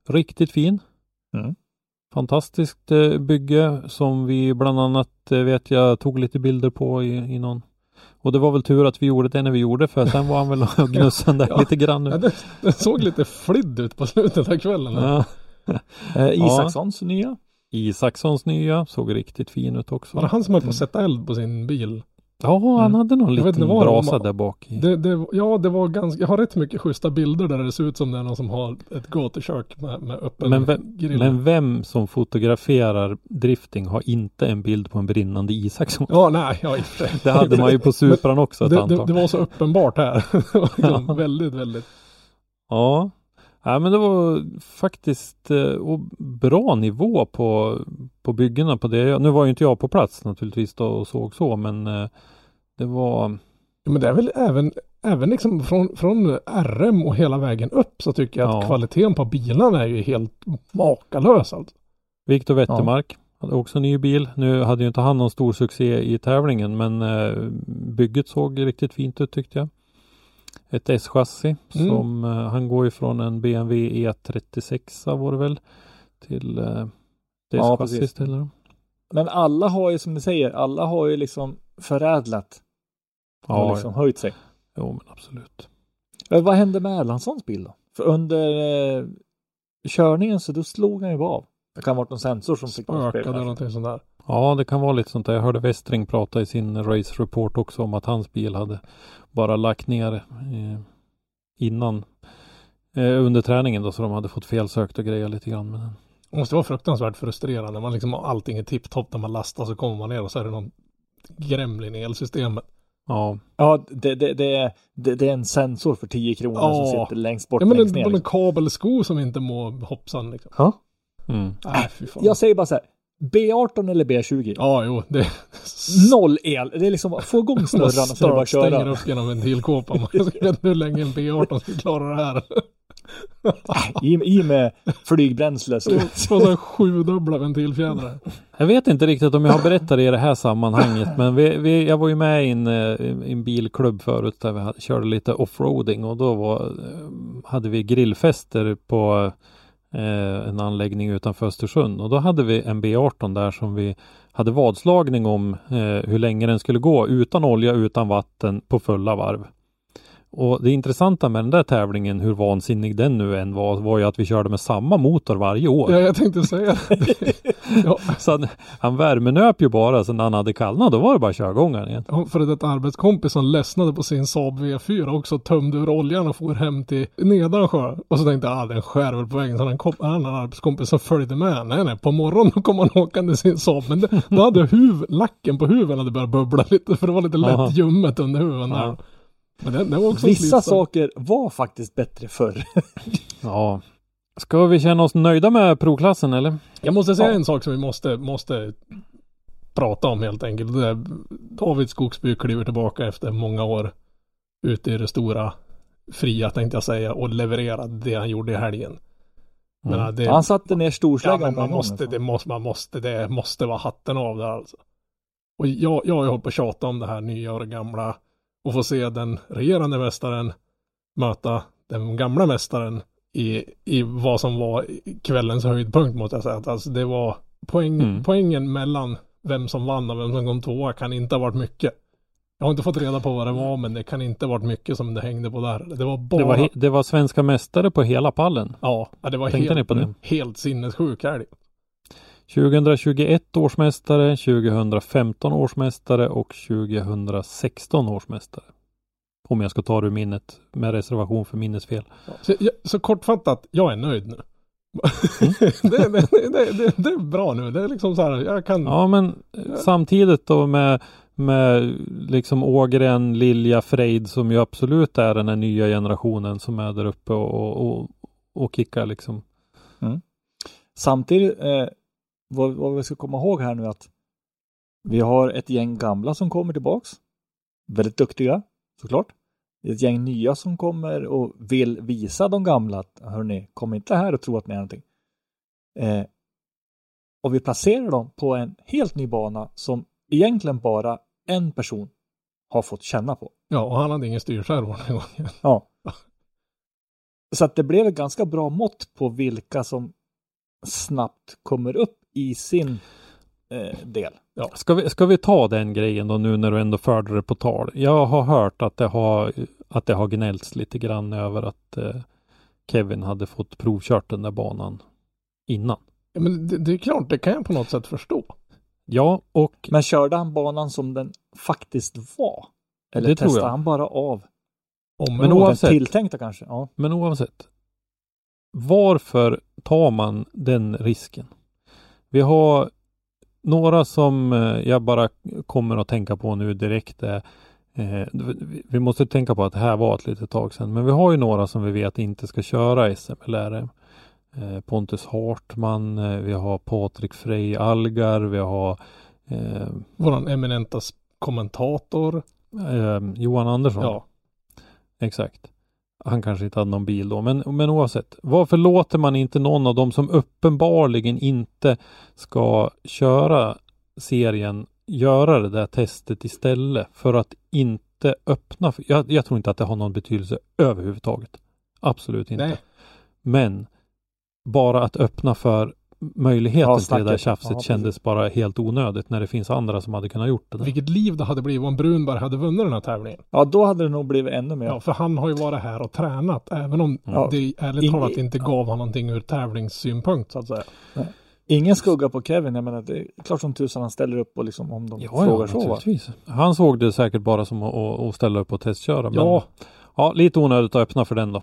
Riktigt fin. Mm. Fantastiskt eh, bygge som vi bland annat eh, vet jag tog lite bilder på i, i någon. Och det var väl tur att vi gjorde det när vi gjorde för sen var han väl och gnussade där Ja. lite grann. Ja, det, det såg lite flidd ut på slutet av kvällen. Ja. Eh, Isakssons nya. Isakssons nya såg riktigt fin ut också. Var det han som höll på att sätta eld på sin bil? Ja, han Mm. hade någon Jag liten inte det brasa där bak. Det, det, ja, det var ganska, jag har rätt mycket schyssta bilder där det ser ut som det är någon som har ett gatukök med, med öppen Men vem, grill. men vem som fotograferar drifting har inte en bild på en brinnande Isaksson? Ja, nej, ja, i och för sig. Det hade man ju på Supran också ett det, det, antal. det var så uppenbart här. Det liksom väldigt, väldigt. Ja. Ja, men det var faktiskt eh, bra nivå på, på byggena på det. Nu var ju inte jag på plats naturligtvis då och såg så, men eh, det var Ja, Men det är väl även, även liksom från, från RM och hela vägen upp så tycker jag att Ja. kvaliteten på bilarna är ju helt makalös alltså. Viktor Wettermark hade också ny bil. Nu hade ju inte han någon stor succé i tävlingen, men eh, bygget såg riktigt fint ut tyckte jag. Ett S-chassi Mm. som eh, han går ifrån en BMW E36 var det väl till eh, det Ja, S-chassi precis. istället. Men alla har ju som du säger, alla har ju liksom förädlat och Ja, liksom höjt sig. jo men absolut. Eh, Vad hände med Erlandssons bil då? För under eh, körningen så då slog han ju bara av. Det kan ha varit någon sensor som fick honom att Spökade spela. eller någonting sånt där. Ja, det kan vara lite sånt där. Jag hörde Westring prata i sin race report också om att hans bil hade bara lagt ner eh, innan eh, under träningen då, så de hade fått felsökt och grejer lite grann med den. Det måste vara fruktansvärt frustrerande. Man liksom har allting är tipptopp när man lastar så kommer man ner och så är det någon gremlin i elsystemet. Ja, Ja, det, det, det, är- det, det är en sensor för 10 kronor som Ja. sitter längst bort Ja men längst en, ner. en liksom. kabelsko som inte må hoppsan liksom. Ja. mm. Fan. Jag säger bara så här. B18 eller B20? Ja jo det. Noll el. Det är liksom få igång snurran och så är det bara att stänger köra. upp genom ventilkåpan. Vet inte hur länge en B18 ska klara det här. I, I med flygbränsle. Så. Två sådana sjudubbla ventilfjädrar. Jag vet inte riktigt om jag har berättat det i det här sammanhanget, men vi, vi, jag var ju med i en, eh, i en bilklubb förut där vi hade, körde lite offroading och då var, eh, hade vi grillfester på eh, en anläggning utanför Östersund och då hade vi en B18 där som vi hade vadslagning om eh, hur länge den skulle gå utan olja, utan vatten på fulla varv. Och det intressanta med den där tävlingen, hur vansinnig den nu än var, var ju att vi körde med samma motor varje år. Ja jag tänkte säga. Ja, Så han, han värmenöp ju bara, så när han hade kallnat då var det bara han igen. En före detta arbetskompis som ledsnade på sin Saab V4 också tömde ur oljan och for hem till Nedansjö. Och så tänkte jag, ah den skär väl på vägen. Så han kom, en annan arbetskompis som följde med. Nej nej, på morgonen kom han åkande sin Saab. Men det, då hade huv, lacken på huven hade börjat bubbla lite för det var lite lätt ljummet under huven där. Ja. Men det, det var också Vissa slitsam. saker var faktiskt bättre förr. Ja. Ska vi känna oss nöjda med provklassen eller? Jag måste säga Ja. en sak som vi måste, måste prata om helt enkelt. Det är David Skogsby kliver tillbaka efter många år ute i det stora fria tänkte jag säga och levererar det han gjorde i helgen. Men, Mm. det, Han satte ner ja, storsläggan på man gång, måste, alltså. det måste, man måste, det måste vara hatten av där alltså. Och jag, jag har ju hållit på att tjata om det här nya och det gamla och få se den regerande mästaren möta den gamla mästaren i, i vad som var kvällens höjdpunkt måste jag säga. Alltså det var poäng, Mm. poängen mellan vem som vann och vem som kom tvåa kan inte ha varit mycket. Jag har inte fått reda på vad det var men det kan inte ha varit mycket som det hängde på där. Det var bara Det var, det var svenska mästare på hela pallen. Ja, ja, det var Tänkte helt, ni på det? helt sinnessjuk helg. 2021 års mästare, 2015 års mästare och 2016 års mästare. Om jag ska ta det ur minnet med reservation för minnesfel. Så, jag, så kortfattat, jag är nöjd nu. Mm. det, det, det, det, är bra nu. Det är liksom så här, jag kan... Ja men samtidigt då med, med liksom Ågren, Lilja, Frejd som ju absolut är den här nya generationen som är där uppe och, och, och, kickar liksom. Samtidigt, eh, vad, vad vi ska komma ihåg här nu att vi har ett gäng gamla som kommer tillbaks. Väldigt duktiga, såklart. Det är ett gäng nya som kommer och vill visa de gamla att hörni, kom inte här och tro att ni är någonting. Eh, och vi placerar dem på en helt ny bana som egentligen bara en person har fått känna på. Ja, och han hade ingen styrskärvor den gången. Ja. Så att det blev ett ganska bra mått på vilka som snabbt kommer upp i sin eh, del. Ska vi, ska vi ta den grejen då nu när du ändå förde det på tal? Jag har hört att det har, att det har gnällts lite grann över att eh, Kevin hade fått provkört den där banan innan. Ja, men det, det är klart, det kan jag på något sätt förstå. Ja, och Men körde han banan som den faktiskt var? Eller Det tror testade jag. han bara av Om Men oavsett. tilltänkta kanske? Ja. Men oavsett. Varför tar man den risken? Vi har några som eh, jag bara kommer att tänka på nu direkt. Är, eh, vi- måste tänka på att det här var ett litet tag sedan. Men vi har ju några som vi vet inte ska köra SM eller RM. Eh, Pontus Hartman, eh, vi har Patrik Frey Algar, vi har eh, Våran eminenta kommentator. eh, Johan Andersson. Ja. Exakt. Han kanske inte hade någon bil då, men, men oavsett. Varför låter man inte någon av dem som uppenbarligen inte ska köra serien göra det där testet istället för att inte öppna? För, jag, jag tror inte att det har någon betydelse överhuvudtaget. Absolut inte. Nej. Men bara att öppna för möjligheten Ja, till det där tjafset Ja, kändes bara helt onödigt när det finns andra som hade kunnat gjort det där. Vilket liv det hade blivit om Brunberg hade vunnit den här tävlingen. ja, då hade det nog blivit ännu mer. Ja, för han har ju varit här och tränat, även om Ja. det ärligt talat inte gav honom någonting ur tävlingssynpunkt så att säga. Ingen skugga på Kevin. Jag menar, det är klart som tusan han ställer upp och liksom om de Ja, frågar ja, så. Han såg det säkert bara som att, att, att ställa upp och testköra. Men, Ja. ja, lite onödigt att öppna för den då.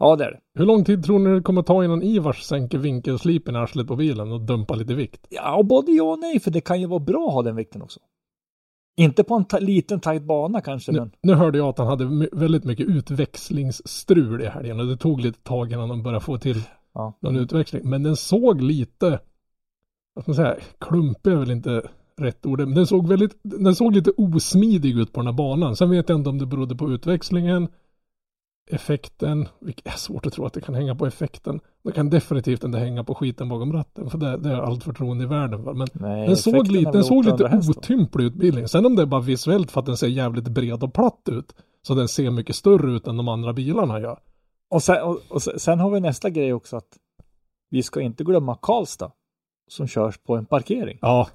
Ja, det är det. Hur lång tid tror ni det kommer ta innan Ivars sänker vinkelslipen i arslet på bilen och dumpar lite vikt? Ja, och både ja och nej, för det kan ju vara bra att ha den vikten också. Inte på en ta- liten tajt bana kanske, Nu, men nu hörde jag att han hade väldigt mycket utväxlingsstrul i helgen och det tog lite tag innan de började få till ja. någon utväxling. Men den såg lite, vad ska man säga, klumpig är väl inte rätt ord, men den såg väldigt, den såg lite osmidig ut på den här banan. Sen vet jag inte om det berodde på utväxlingen, effekten, vilket är svårt att tro att det kan hänga på effekten. Det kan definitivt inte hänga på skiten bakom ratten, för det, det är allt förtroende i världen. va. Men Nej, den såg, väl den såg 800 lite otymplig ut bilen. Sen om det är bara visuellt för att den ser jävligt bred och platt ut. Så den ser mycket större ut än de andra bilarna gör. Och sen, och, och sen har vi nästa grej också att vi ska inte glömma Karlstad som körs på en parkering. Ja,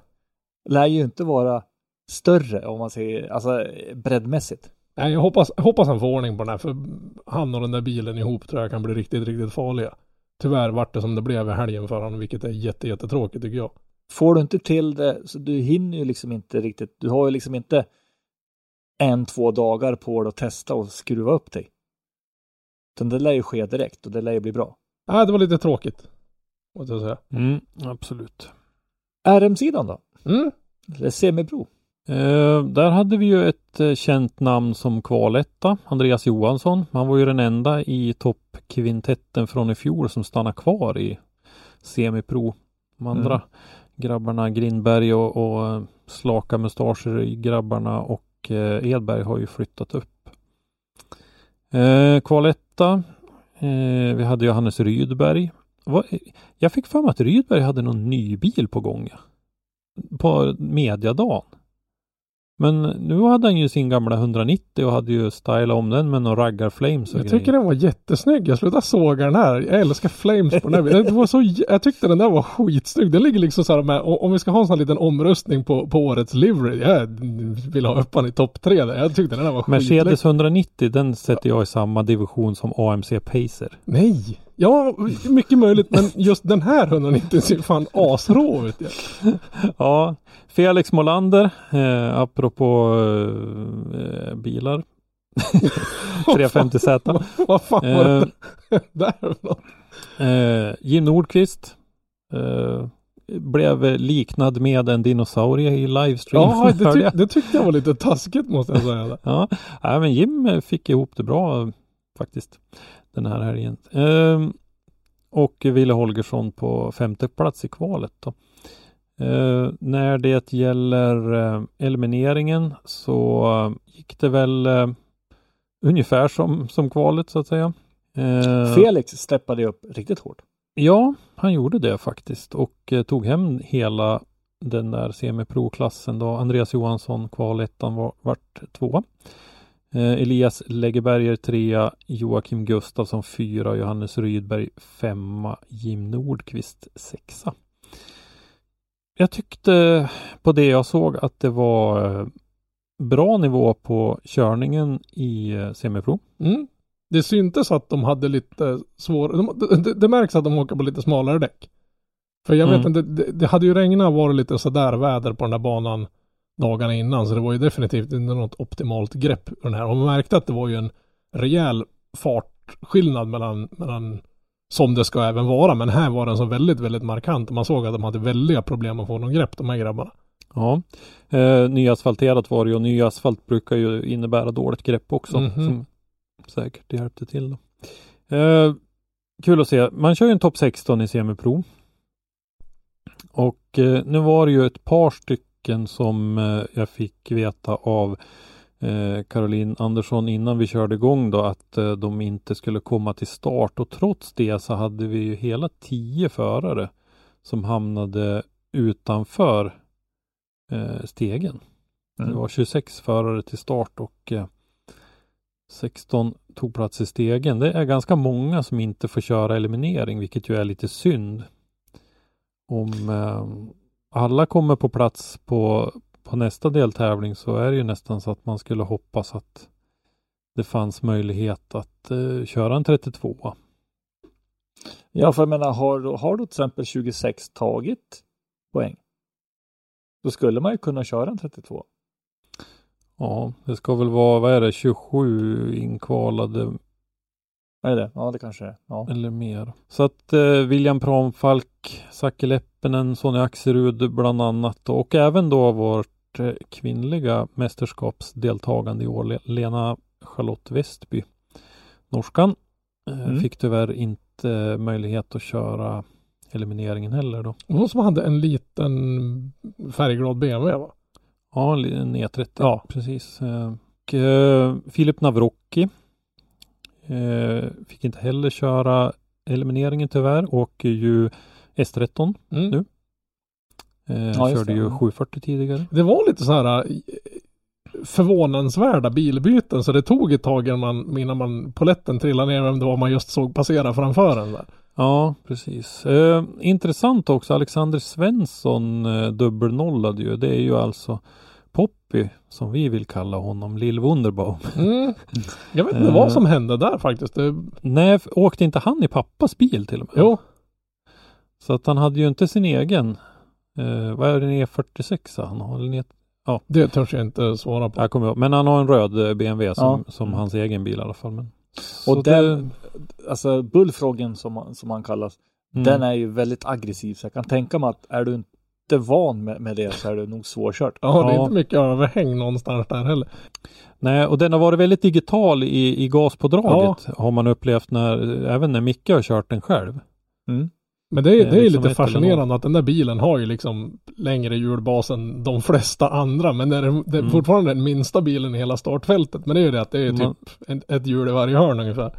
Lär ju inte vara större om man säger, alltså breddmässigt. Nej, jag hoppas, hoppas han får ordning på den här för han och den där bilen ihop tror jag kan bli riktigt, riktigt farliga. Tyvärr vart det som det blev i helgen för honom, vilket är jätte, jättetråkigt tycker jag. Får du inte till det, så du hinner ju liksom inte riktigt, du har ju liksom inte en, två dagar på dig att testa och skruva upp dig. Utan det lär ju ske direkt och det lär ju bli bra. Nej, det var lite tråkigt. Måste jag säga. Mm, absolut. RM-sidan då? Mm. Eller semibro? Eh, där hade vi ju ett eh, känt namn som kvaletta, Andreas Johansson. Han var ju den enda i toppkvintetten från i fjol som stannade kvar i semipro. De andra Mm. grabbarna Grindberg och, och eh, slaka mustascher i grabbarna och eh, Edberg har ju flyttat upp. Eh, kvaletta. Vi hade Johannes Rydberg. Vad- jag fick för mig att Rydberg hade någon ny bil på gång. På mediadagen. Men nu hade han ju sin gamla 190 och hade ju stylat om den med någon raggar flames och Jag tycker grejer. den var jättesnygg. Jag slutade såga den här. Jag älskar flames på den här. Det var så, jag tyckte den där var skitsnygg. Den ligger liksom så här med, om vi ska ha en sån här liten omröstning på, på årets livery. Jag vill ha upp den i topp tre där. Jag tyckte den där var skitläcker. Mercedes 1190 den sätter jag i samma division som AMC Pacer. Nej! Ja, mycket möjligt. Men just den här 190 ser fan asrå ut. Ja. Felix Molander, eh, apropå eh, bilar. 350Z. Vad fan var Eh, det där eh, Jim Nordqvist. Eh, blev liknad med en dinosaurie i livestream. Ja, det, tyck, det tyckte jag var lite taskigt måste jag säga. Ja, men Jim fick ihop det bra faktiskt den här helgen. Ehm, och Wille Holgersson på femte plats i kvalet. Då. Eh, när det gäller eh, elimineringen så gick det väl eh, ungefär som, som kvalet så att säga. Eh, Felix steppade upp riktigt hårt. Ja, han gjorde det faktiskt och eh, tog hem hela den där semipro-klassen då. Andreas Johansson kvalettan var, vart tvåa. Eh, Elias Läggeberger trea, Joakim Gustafsson fyra, Johannes Rydberg femma, Jim Nordqvist sexa. Jag tyckte på det jag såg att det var eh, bra nivå på körningen i eh, semipro. Mm. Det syntes att de hade lite svår... De, det, det märks att de åker på lite smalare däck. För jag vet Mm. inte, det, det hade ju regnat och varit lite sådär väder på den där banan dagarna innan. Så det var ju definitivt inte något optimalt grepp på den här. Och man märkte att det var ju en rejäl fartskillnad mellan, mellan som det ska även vara. Men här var den så väldigt, väldigt markant. Man såg att de hade väldiga problem att få någon grepp, de här grabbarna. Ja, eh, nyasfalterat var det ju och ny asfalt brukar ju innebära dåligt grepp också. Mhm. Som säkert hjälpte till. Då. Eh, kul att se. Man kör ju en topp 16 i semipro. Och eh, nu var det ju ett par stycken som eh, jag fick veta av eh, Caroline Andersson innan vi körde igång då att eh, de inte skulle komma till start och trots det så hade vi ju hela tio förare som hamnade utanför stegen. Mm. Det var 26 förare till start och eh, 16 tog plats i stegen. Det är ganska många som inte får köra eliminering, vilket ju är lite synd. Om alla kommer på plats på, på nästa deltävling så är det ju nästan så att man skulle hoppas att det fanns möjlighet att eh, köra en 32. Ja, för jag menar, har, har då till exempel 26 tagit poäng? Då skulle man ju kunna köra en 32. Ja, det ska väl vara, vad är det, 27 inkvalade Är det? Ja, det kanske är. Ja. eller mer. Så att eh, William Pramfalk, Zacke Leppinen, Sonja Axerud bland annat och även då vårt eh, kvinnliga mästerskapsdeltagande i år, Le- Lena Charlotte Westby, norskan, eh, Mm. fick tyvärr inte möjlighet att köra elimineringen heller då. Hon som hade en liten färgglad BMW va? Ja, en liten E30. Ja. precis. Eh, Och, eh, Filip Navrocki fick inte heller köra elimineringen tyvärr. Åker ju S13 Mm. Nu. Eh, Ja, körde ju Mm. 740 tidigare. Det var lite så här eh, förvånansvärda bilbyten så det tog ett tag innan man, innan man poletten trillade ner vem det var man just såg passera framför en där. Ja, precis. Eh, intressant också, Alexander Svensson eh, dubbelnollade ju. Det är ju alltså Poppy, som vi vill kalla honom, Lill Wunderbaum. Mm. Jag vet inte Eh. vad som hände där faktiskt. Det, Nej, åkte inte han i pappas bil till och med? jo, Så att han hade ju inte sin egen. Eh, vad är det, en E46 han har? Eller en E- det törs jag inte svara på. jag kommer ihåg. Men han har en röd eh, BMW som, Ja. som Mm. hans egen bil i alla fall. Men, Och den, alltså bullfroggen som, som han kallas, mm. den är ju väldigt aggressiv. Så jag kan tänka mig att är du inte van med, med det så är det nog svårkört. Ja, det är Ja. inte mycket överhäng någonstans där heller. Nej, och den har varit väldigt digital i, i gaspådraget har man upplevt när, även när Micke har kört den själv. Mm. Men det är, Det det är är liksom lite ett fascinerande att den där bilen har ju liksom längre hjulbas än de flesta andra. Men det är, det är Mm. fortfarande den minsta bilen i hela startfältet. Men det är ju det att det är Man- typ en, ett hjul i varje hörn ungefär.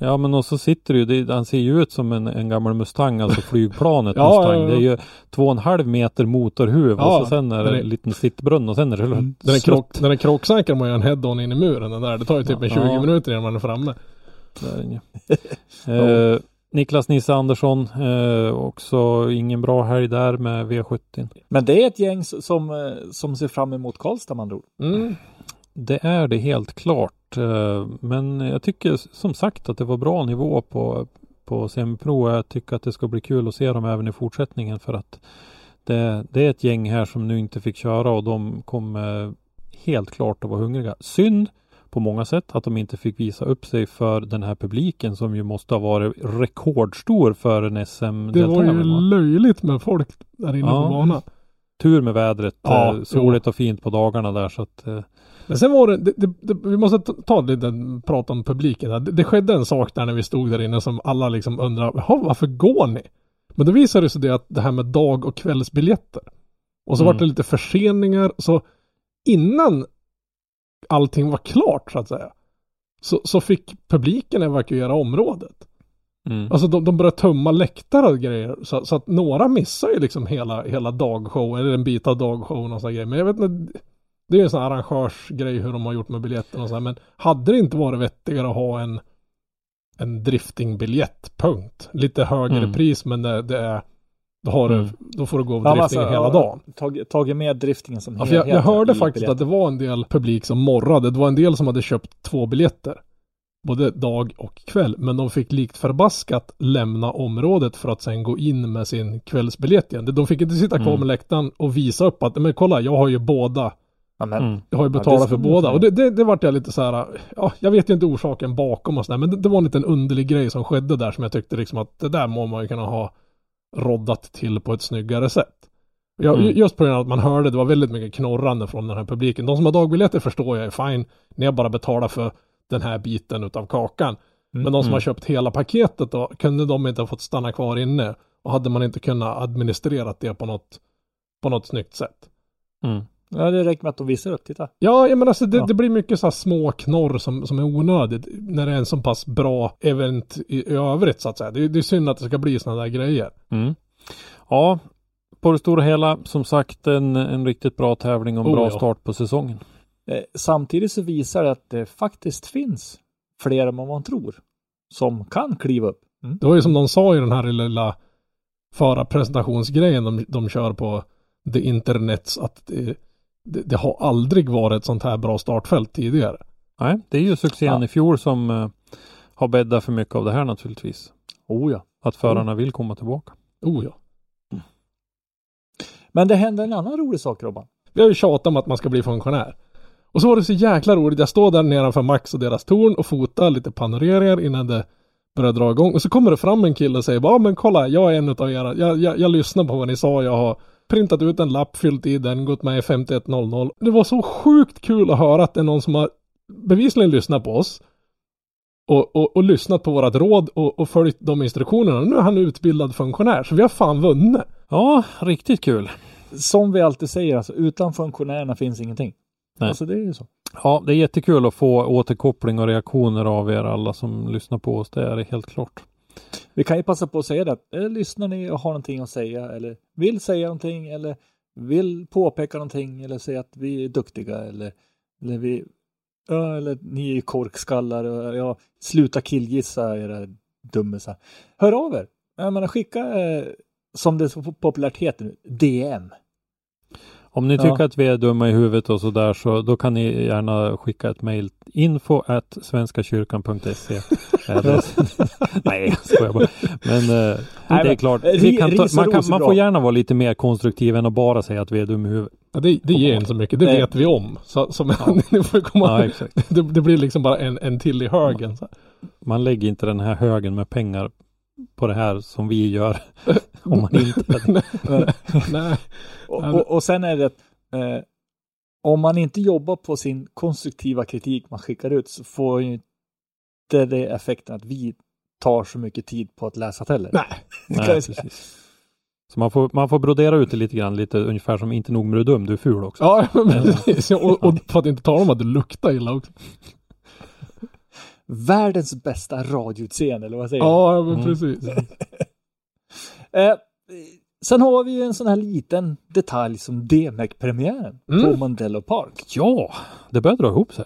Ja men och så sitter det ju, det, han ser ju ut som en, en gammal Mustang, alltså flygplanet Ja, Mustang. ja, ja. Det är ju två och en halv meter motorhuv Ja, och så sen är det en liten sittbrunn och sen är det Den är, krock, den är krocksäker om man gör en head-on in i muren den där. Det tar ju typ en 20 Ja. minuter innan man är framme. Där är eh, Niklas Nisse Andersson, eh, också ingen bra helg där med V70. Men det är ett gäng som, eh, som ser fram emot Karlstad man tror. Mm. Det är det helt klart. Eh, Men jag tycker som sagt att det var bra nivå på, på semipro. Jag tycker att det ska bli kul att se dem även i fortsättningen för att det, det är ett gäng här som nu inte fick köra och de kommer helt klart att vara hungriga. Synd på många sätt att de inte fick visa upp sig för den här publiken som ju måste ha varit rekordstor för en sm Det var ju löjligt med folk där inne Ja. på banan. Tur med vädret, Ja, eh, soligt och fint på dagarna där så att eh, Men sen var det, det, det, vi måste ta- lite prat om publiken. här. Det, det skedde en sak där när vi stod där inne som alla liksom undrar, "Jaha, varför går ni? Men då visade det sig det att det här med dag och kvällsbiljetter. Och så Mm. var det lite förseningar, så innan allting var klart så att säga. Så, så fick publiken evakuera området. mm. Alltså de, de började tömma läktare och grejer. Så, så att några missar ju liksom hela, hela dagshow, eller en bit av dagshowen och så grejer. Men jag vet inte, det är ju en sån här arrangörsgrej hur de har gjort med biljetterna och så här. Men hade det inte varit vettigare att ha en, en driftingbiljett, punkt. Lite högre Mm. pris men det, det är, då, har du, Mm. då får du gå av Ja, alltså, hela ja, dagen. Tag, tagit med driftingen som Ja, för jag, jag helhet hörde faktiskt att det biljetten. var en del publik som morrade. Det var en del som hade köpt två biljetter. Både dag och kväll. Men de fick likt förbaskat lämna området för att sen gå in med sin kvällsbiljett igen. De fick inte sitta kvar Mm. med läktaren och visa upp att men kolla jag har ju båda. Ja, men, Mm. Jag har ju betalat ska för båda. Och det, det, det vart jag lite så här. Ja, jag vet ju inte orsaken bakom och sådär. Men det, det var en liten underlig grej som skedde där som jag tyckte liksom att det där må man ju kunna ha roddat till på ett snyggare sätt. Jag, Mm. Just på grund av att man hörde det var väldigt mycket knorrande från den här publiken. De som har dagbiljetter förstår jag är fine. Ni har bara betalat för den här biten utav kakan. Men de som Mm. har köpt hela paketet då, kunde de inte ha fått stanna kvar inne? Och hade man inte kunnat administrera det på något, på något snyggt sätt? Ja, det räcker med att de visar upp. Titta. Ja, jag menar alltså det, Ja. det blir mycket så här små knorr som, som är onödigt när det är en så pass bra event i, i övrigt så att säga. Det, är- det är synd att det ska bli sådana där grejer. Mm. Ja, på det stora hela som sagt en, en riktigt bra tävling och en Oh, bra ja. start på säsongen. Eh, samtidigt så visar det att det faktiskt finns fler än vad man tror som kan kliva upp. Mm. Det var ju som de sa i den här lilla förarpresentationsgrejen de, de kör på the internets att det, det, det har aldrig varit ett sånt här bra startfält tidigare. Nej, det är ju succén Ja. i fjol som eh, har bäddat för mycket av det här naturligtvis. Oh ja. Att förarna vill komma tillbaka. Oh ja. Men det hände en annan rolig sak Robban. Vi har ju tjatat om att man ska bli funktionär. Och så var det så jäkla roligt. Jag står där nedanför Max och deras torn och fotar lite panoreringar innan det börjar dra igång. Och så kommer det fram en kille och säger bara, men kolla, jag är en utav era, jag, jag, jag lyssnar på vad ni sa, jag har printat ut en lapp, fyllt i den, gått med i 5100. Det var så sjukt kul att höra att det är någon som har bevisligen lyssnat på oss. Och, och, och lyssnat på vårat råd och, och följt de instruktionerna. Nu är han utbildad funktionär, så vi har fan vunnit. Ja, riktigt kul. Som vi alltid säger, alltså, utan funktionärerna finns ingenting. Nej. Alltså det är ju så. Ja, det är jättekul att få återkoppling och reaktioner av er alla som lyssnar på oss. Det är det helt klart. Vi kan ju passa på att säga det. att, eh, Lyssnar ni och har någonting att säga eller vill säga någonting eller vill påpeka någonting eller säga att vi är duktiga eller, eller vi eller ni är korkskallar och ja, sluta killgissa era dummisar. Hör av er. Jag menar skicka eh, som det så populärt heter nu, DM. Om ni Ja. tycker att vi är dumma i huvudet och sådär så då kan ni gärna skicka ett mejl info at svenskakyrkan.se Eller- Nej, jag skojar bara. Men eh, Nej, det är klart, kan ta, man, kan, man får gärna vara lite mer konstruktiv än att bara säga att vi är dumma i huvudet. Ja, det, det ger inte så mycket, det Nej. vet vi om. Så, så men, ni får komma, Ja, exakt. det, det blir liksom bara en, en till i högen. Så. Man lägger inte den här högen med pengar på det här som vi gör om man inte hade. Nej. Och, och, och sen är det att eh, om man inte jobbar på sin konstruktiva kritik man skickar ut så får ju inte det effekten att vi tar så mycket tid på att läsa heller. Nej. kan Nej, precis. Så man får, man får brodera ut det lite grann, lite ungefär som inte nog med du är dum, du är ful också. Ja, men precis. Och, och för att inte tala om att det luktar illa också. Världens bästa radioutseende, eller vad säger du? Ja, men Mm. Eh, sen har vi ju en sån här liten detalj som DMEC-premiären på Mm. Mandello Park. Ja, det börjar dra ihop sig.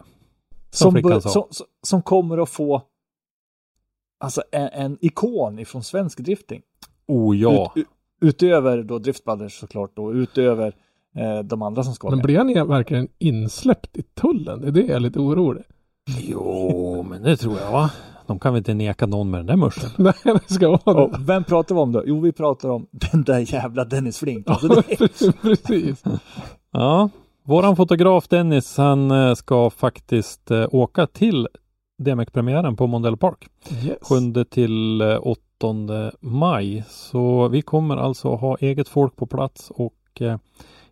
Som Som, sa. som, som, kommer att få alltså en, en ikon ifrån svensk drifting. Oh ja. Ut, utöver då Drift Brothers såklart och utöver eh, de andra som ska vara Men blir han verkligen insläppt i tullen? Det är det jag är lite orolig. Jo, men det tror jag va. De kan väl inte neka någon med den där muschen. Nej, det ska vara det. Och vem pratar vi om då? Jo, vi pratar om den där jävla Dennis Flink. Alltså, det, precis. Ja, våran fotograf Dennis han eh, ska faktiskt eh, åka till DMX-premiären på Mondello Park. Yes. 7 till eh, 8 maj. Så vi kommer alltså ha eget folk på plats och eh,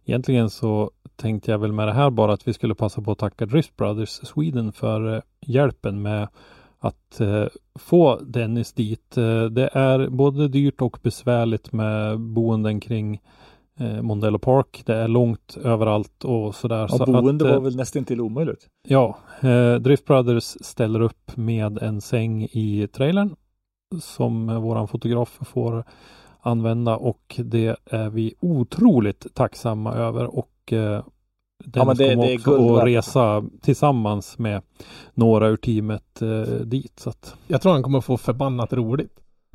egentligen så tänkte jag väl med det här bara att vi skulle passa på att tacka Drift Brothers Sweden för eh, hjälpen med att eh, få Dennis dit. Eh, det är både dyrt och besvärligt med boenden kring eh, Mondello Park. Det är långt överallt och sådär. och så boende att, eh, var väl nästan till omöjligt. Ja, eh, Drift Brothers ställer upp med en säng i trailern som eh, våran fotograf får använda och det är vi otroligt tacksamma över och eh, Dennis men det- kommer det är också guld att resa tillsammans med några ur teamet eh, dit. Så att, Jag tror han kommer få förbannat roligt.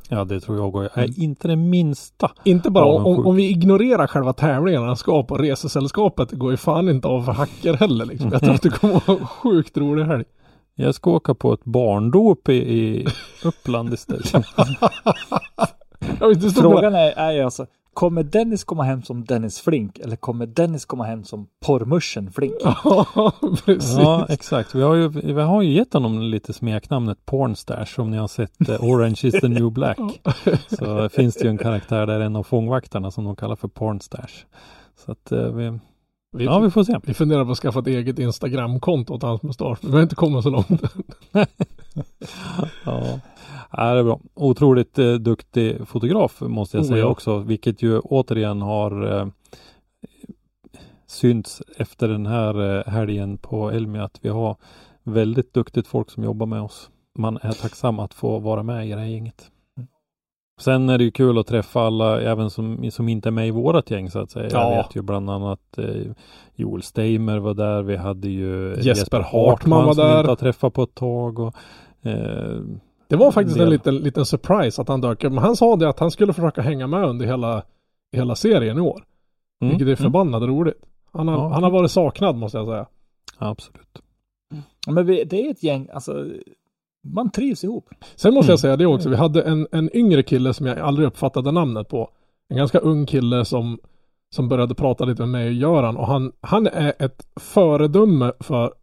ja, det tror jag och jag är inte det minsta. Inte bara Ja, om, om vi ignorerar själva tävlingen han ska på. Resesällskapet går ju fan inte av för hacker heller liksom. Jag tror att det kommer vara en sjukt rolig helg. Jag ska åka på ett barndop i, i Uppland istället. Frågan är, är ju alltså, kommer Dennis komma hem som Dennis Flink eller kommer Dennis komma hem som porrmuschen Flink? Ja, precis. Ja, exakt. Vi har ju, vi har ju gett honom lite smeknamnet Pornstash om ni har sett eh, Orange is the new black. Så finns det ju en karaktär där, en av fångvaktarna som de kallar för Pornstash. Så att eh, vi, Vi, ja vi får se. vi funderar på att skaffa ett eget Instagramkonto åt hans mustasch. Vi har inte kommit så långt. Ja, ja det är bra. Otroligt eh, duktig fotograf måste jag Oh, säga ja. också, vilket ju återigen har eh, synts efter den här eh, helgen på Elmia att vi har väldigt duktigt folk som jobbar med oss. Man är tacksam att få vara med i det här gänget. Sen är det ju kul att träffa alla, även som, som inte är med i vårat gäng så att säga. Ja. Jag vet ju bland annat eh, Joel Steimer var där. Vi hade ju Jesper Hartman var som där. inte har träffat på ett tag. Och, eh, Det var faktiskt en liten, liten surprise att han dök upp. Men han sa det att han skulle försöka hänga med under hela, hela serien i år. mm, Vilket är mm, förbannat roligt. Han har, Ja. han har varit saknad måste jag säga. absolut. Men vi, det är ett gäng, alltså man trivs ihop. Sen måste Mm. jag säga det också. Vi hade en, en yngre kille som jag aldrig uppfattade namnet på. En ganska ung kille som, som började prata lite med mig och Göran. Och han, han är ett föredöme för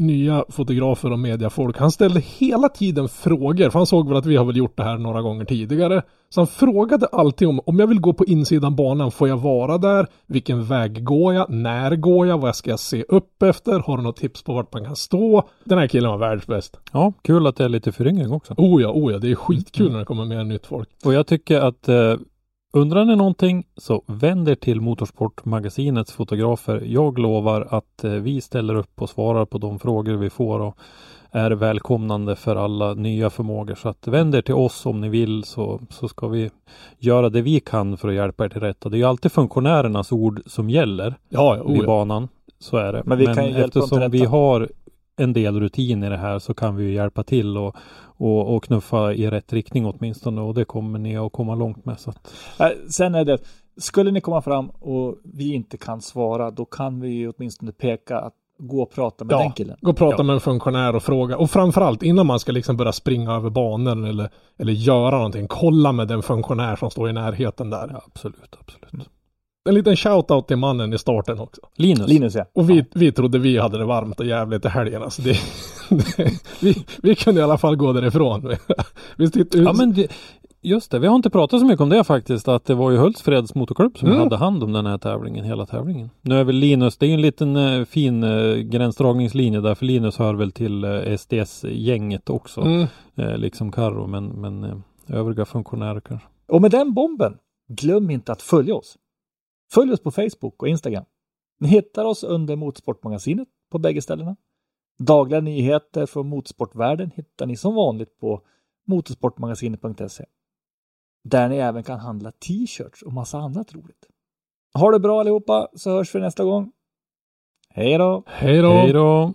nya fotografer och mediafolk. Han ställde hela tiden frågor. För han såg väl att vi har väl gjort det här några gånger tidigare. Så han frågade alltid om, om jag vill gå på insidan banan, får jag vara där? Vilken väg går jag? När går jag? Vad ska jag se upp efter? Har du något tips på vart man kan stå? Den här killen var världsbäst. Ja, kul att det är lite föryngring också. Oh ja, oh ja, det är skitkul när det kommer mer nytt folk. Och jag tycker att eh, undrar ni någonting så vänd er till Motorsportmagasinets fotografer. Jag lovar att eh, vi ställer upp och svarar på de frågor vi får och är välkomnande för alla nya förmågor. Så att vänd er till oss om ni vill så, så ska vi göra det vi kan för att hjälpa er till rätta. Det är ju alltid funktionärernas ord som gäller Ja, vid oh banan. Så är det. Men vi kan ju hjälpa eftersom vi rätta. har en del rutin i det här så kan vi ju hjälpa till och, och, och knuffa i rätt riktning åtminstone och det kommer ni att komma långt med. Så att, Sen är det, skulle ni komma fram och vi inte kan svara, då kan vi ju åtminstone peka att gå och prata med Ja. den killen. Gå och prata Ja. med en funktionär och fråga. Och framförallt innan man ska liksom börja springa över banan eller, eller göra någonting. Kolla med den funktionär som står i närheten där. ja, absolut, absolut. En liten shout-out till mannen i starten också. Linus, Linus ja. Och vi, vi trodde vi hade det varmt och jävligt i helgen. Alltså det, det, vi, vi kunde i alla fall gå därifrån. vi sitter, ja, men det, just det. Vi har inte pratat så mycket om det faktiskt. Att det var ju Hultsfreds motorklubb som Mm. hade hand om den här tävlingen, hela tävlingen. Nu är väl Linus, det är ju en liten eh, fin eh, gränsdragningslinje där, för Linus hör väl till eh, SDS-gänget också. Mm. Liksom Karo, men, men övriga funktionärer kanske. Och med den bomben, glöm inte att följa oss. Följ oss på Facebook och Instagram. Ni hittar oss under Motorsportmagasinet på bägge ställena. Dagliga nyheter från motorsportvärlden hittar ni som vanligt på motorsportmagasinet.se. Där ni även kan handla t-shirts och massa annat roligt. Ha det bra allihopa så hörs vi nästa gång. Hej då! Hej då! Hej då!